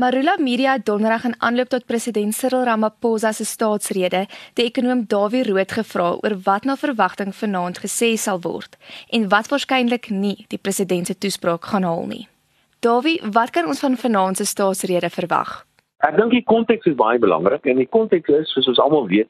Marula Media het donderdag in aanloop tot president Cyril Ramaphosa se staatsrede die ekonom Dawie Rood gevra oor wat na verwagting vanaand gesê sal word en wat waarskynlik nie die president se toespraak gaan haal nie. Dawie, wat kan ons van vanaand se staatsrede verwag? Ek dink die konteks is baie belangrik en die konteks is soos ons almal weet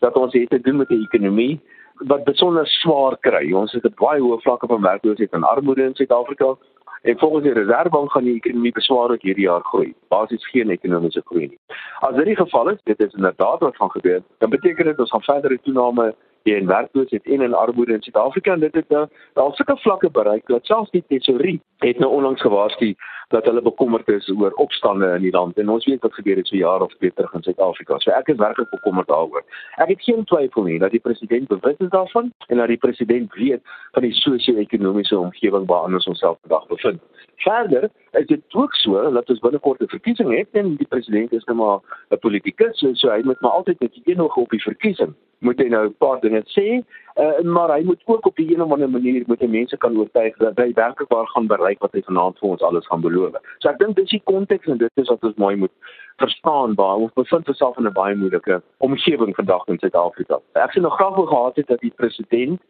dat ons het te doen met 'n ekonomie wat besonder swaar kry. Ons het 'n baie hoë vlakke van werkloosheid en armoede in Suid-Afrika. En volgens die Reservebank gaan die ekonomie beswaarlik hierdie jaar groei. Basies geen ekonomiese groei nie. As dit die geval is, dit is inderdaad wat gaan gebeur, dan beteken dit ons gaan verdere toename in werkloosheid en in armoede in Suid-Afrika en dit het nou al sulke vlakke bereik dat selfs die tesorie het nou onlangs gewaarsku dat hulle bekommerd is oor opstande in die land en ons weet wat gebeur het so jaar of twee terug in Suid-Afrika. So ek is werklik bekommerd daaroor. Ek het geen twyfel nie dat die president bewus is daarvan en dat die president weet van die sosio-ekonomiese omgewing waarin ons onsself vandag bevind. Verder is dit ook so dat ons binnekort 'n verkiesing het en die president is nou maar 'n politikus so, so hy moet maar altyd met die een oog op die verkiesing moet hy nou 'n paar dinge sê, uh, maar hy moet ook op 'n een of ander manier met die mense kan oortuig dat hy werklik waar gaan bereik wat hy vanaand vir ons alles gaan beloof. So ek dink dis die konteks en dit is wat ons mooi moet verstaan waar ons bevind onsself in 'n baie moeilike omgewing vandag in Suid-Afrika. Ek sien nog graag wou gehad het dat die president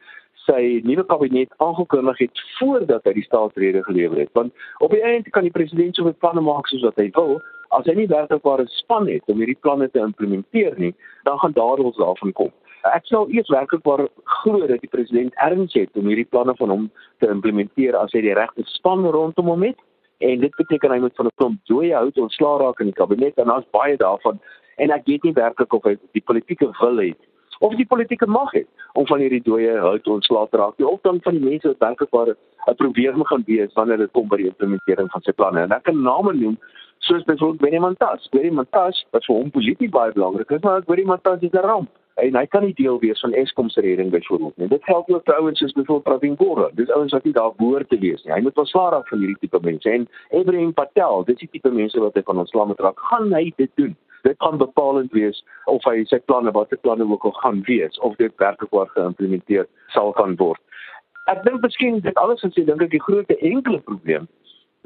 sy nuwe kabinet aangekondig het voordat hy die staatsrede gelewer het want op die einde kan die president soveel planne maak soos wat hy wil as hy nie werklik 'n span het om hierdie planne te implementeer nie dan gaan daaroor daarvan kom ek sou eers werklik waar glo dat die president erns het om hierdie planne van hom te implementeer as hy die regte span rondom hom het en dit beteken hy moet van 'n klomp dooie hout ontslaa raak in die kabinet en daar's baie daarvan en ek weet nie werklik of hy die politieke wil het of die politieke mag het om van hierdie dooie hout ontslae te raak. Die opdan van die mense wat werklik waar 'n probleem gaan wees wanneer dit kom by die implementering van sy planne. En ek kan name noem soos byvoorbeeld Benny Montas. Benny Montas wat vir hom polities baie belangrik is, maar Benny Montas is 'n ramp en hy kan nie deel wees van Eskom se redding byvoorbeeld nie. Dit geld ook vir ouens soos byvoorbeeld Pravin Gordhan. Dis ouens wat nie daar behoort te wees nie. Hy moet ontslaa raak van hierdie tipe mense en Ibrahim Patel, dis die tipe mense wat hy van ontslaa moet raak. Gaan hy dit doen? dit kan bepalend wees of hy sy planne wat sy planne ook al gaan wees of dit werklik waar geïmplementeer sal kan word. Ek dink miskien dit alles wat jy dink ek die groot enkele probleem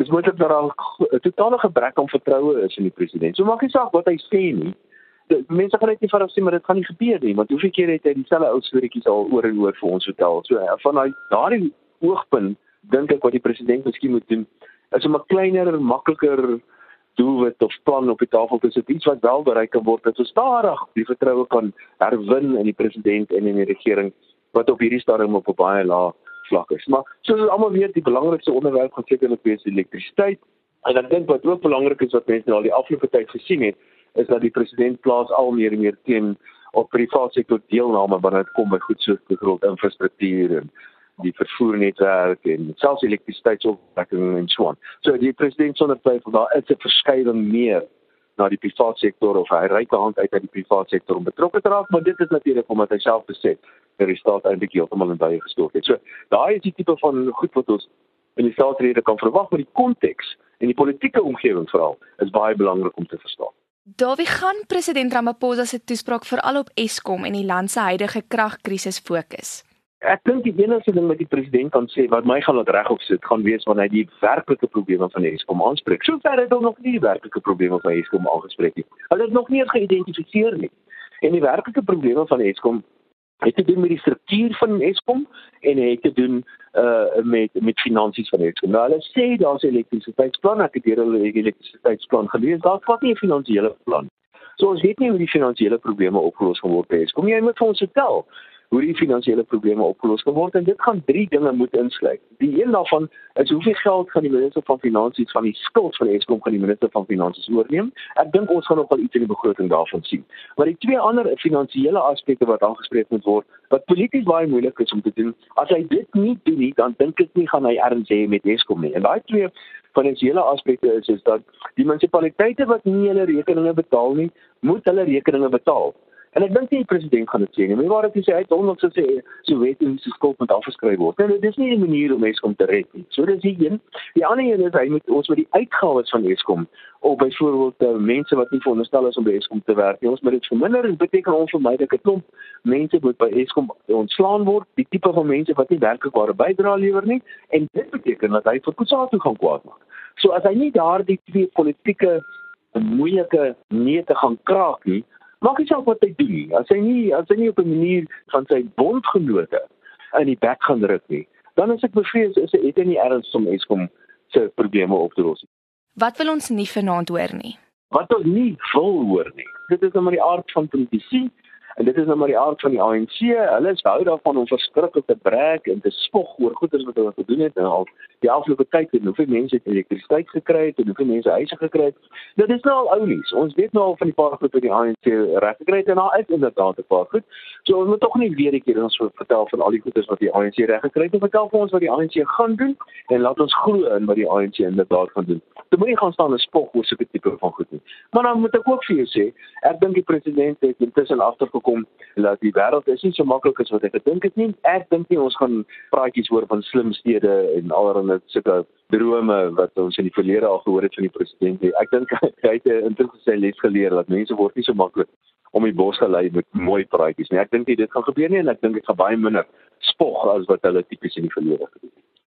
is moontlik dat daar 'n totale gebrek aan vertroue is in die president. So maak nie saak wat hy sê nie. Mense gaan net nie van sê maar dit gaan nie gebeur nie want hoeveel keer het hy dieselfde ou storieetjies al oor en oor vir ons vertel. So van daardie oogpunt dink ek wat die president miskien moet doen is om 'n kleiner, makliker doelwit of plan op die tafel te sit iets wat wel bereik kan word dat ons stadig die vertroue kan herwin in die president en in die regering wat op hierdie stadium op 'n baie lae vlak is. Maar soos almal weet, die belangrikste onderwerp gaan sekerlik wees elektrisiteit. En ek dink wat ook belangrik is wat mense nou al die afgelope tyd gesien het, is dat die president plaas al meer en meer teen op private sektor deelname wanneer dit kom by goed soos grond infrastruktuur en die vervoernetwerk en selfs elektrisiteitsopwekking en so aan. So die president sonder twyfel daar is 'n verskywing meer na die private sektor of hy reik hand uit uit die private sektor om betrokke te raak, maar dit is natuurlik omdat hy self besê dat die staat eintlik heeltemal in baie gestort het. So daai is die tipe van goed wat ons in die staatsrede kan verwag, maar die konteks en die politieke omgewing veral is baie belangrik om te verstaan. Dawie gaan president Ramaphosa se toespraak veral op Eskom en die land se huidige kragkrisis fokus. Ek dink die enigste ding wat die president kan sê wat my gaan laat regop sit, gaan wees wanneer hy die werklike probleme van Eskom aanspreek. Sover het hulle nog nie die werklike probleme van Eskom aangespreek nie. Hulle het nog nie eens geïdentifiseer nie. En die werklike probleme van Eskom het te doen met die struktuur van Eskom en het te doen uh met met finansies van Eskom. Nou hulle sê daar's 'n elektrisiteitsplan, ek het hier hulle elektrisiteitsplan gelees, daar's wat nie 'n finansiële plan. So ons weet nie hoe die finansiële probleme opgelos gaan word by Eskom. Jy moet vir ons vertel hoe die finansiële probleme opgelos kan word en dit gaan drie dinge moet insluit. Die een daarvan is hoeveel geld gaan die minister van finansies van die skuld van Eskom gaan die minister van finansies oorneem? Ek dink ons gaan nog wel iets in die begroting daarvan sien. Maar die twee ander finansiële aspekte wat aangespreek moet word, wat polities baie moeilik is om te doen, as hy dit nie doen nie, dan dink ek nie gaan hy erns hê met Eskom nie. En daai twee finansiële aspekte is is dat die munisipaliteite wat nie hulle rekeninge betaal nie, moet hulle rekeninge betaal. En ek dink nie die president gaan dit sê nie. Maar het hy sê hy het honderd sê so weet hoe se skuld moet afgeskryf word. Nou dis nie 'n manier om Eskom te red nie. So dis die een. Die ander een is hy moet ons met die uitgawes van Eskom of byvoorbeeld uh, mense wat nie veronderstel is om by Eskom te werk nie. Ons moet dit verminder en beteken onvermydelik 'n klomp mense moet by Eskom ontslaan word. Die tipe van mense wat nie werklikbare bydrae lewer nie en dit beteken dat hy vir Kusatu gaan kwaad maak. So as hy nie daardie twee politieke moeilike nee te gaan kraak nie, maak nie saak wat hy doen nie. As hy nie as hy nie op 'n manier van sy bondgenote in die bek gaan druk nie, dan is ek bevrees is dit nie erns om Eskom se probleme op te los nie. Wat wil ons nie vanaand hoor nie? Wat ons nie wil hoor nie. Dit is nou maar die aard van politisie. En dit is nou maar die aard van die ANC. Hulle is hou daarvan om verskriklik te breek en te spog oor wat hulle gedoen het en al die afgelope tyd het hoeveel mense het elektrisiteit gekry het en hoeveel mense huise gekry het. Dit is nou al ou nuus. Ons weet nou al van die paar goed wat die ANC reg gekry het en daar is inderdaad 'n paar goed. So ons moet tog nie weer 'n keer ons vertel van al die goeders wat die ANC reg gekry het. Vertel vir ons wat die ANC gaan doen en laat ons glo in wat die ANC inderdaad gaan doen. Dit moet nie gaan staan en spog oor so 'n tipe van goed nie. Maar dan moet ek ook vir jou sê, ek dink die president het intussen agtergekom kom dat die wêreld is nie so maklik as wat ek gedink het nie. Ek dink nie ons gaan praatjies hoor van slim stede en allerlei sulke drome wat ons in die verlede al gehoor het van die president. Ek dink hy het 'n interessante les geleer dat mense word nie so maklik om die bos gelei met mooi praatjies nie. Ek dink dit gaan gebeur nie en ek dink dit gaan baie minder spog as wat hulle tipies in die verlede gedoen het.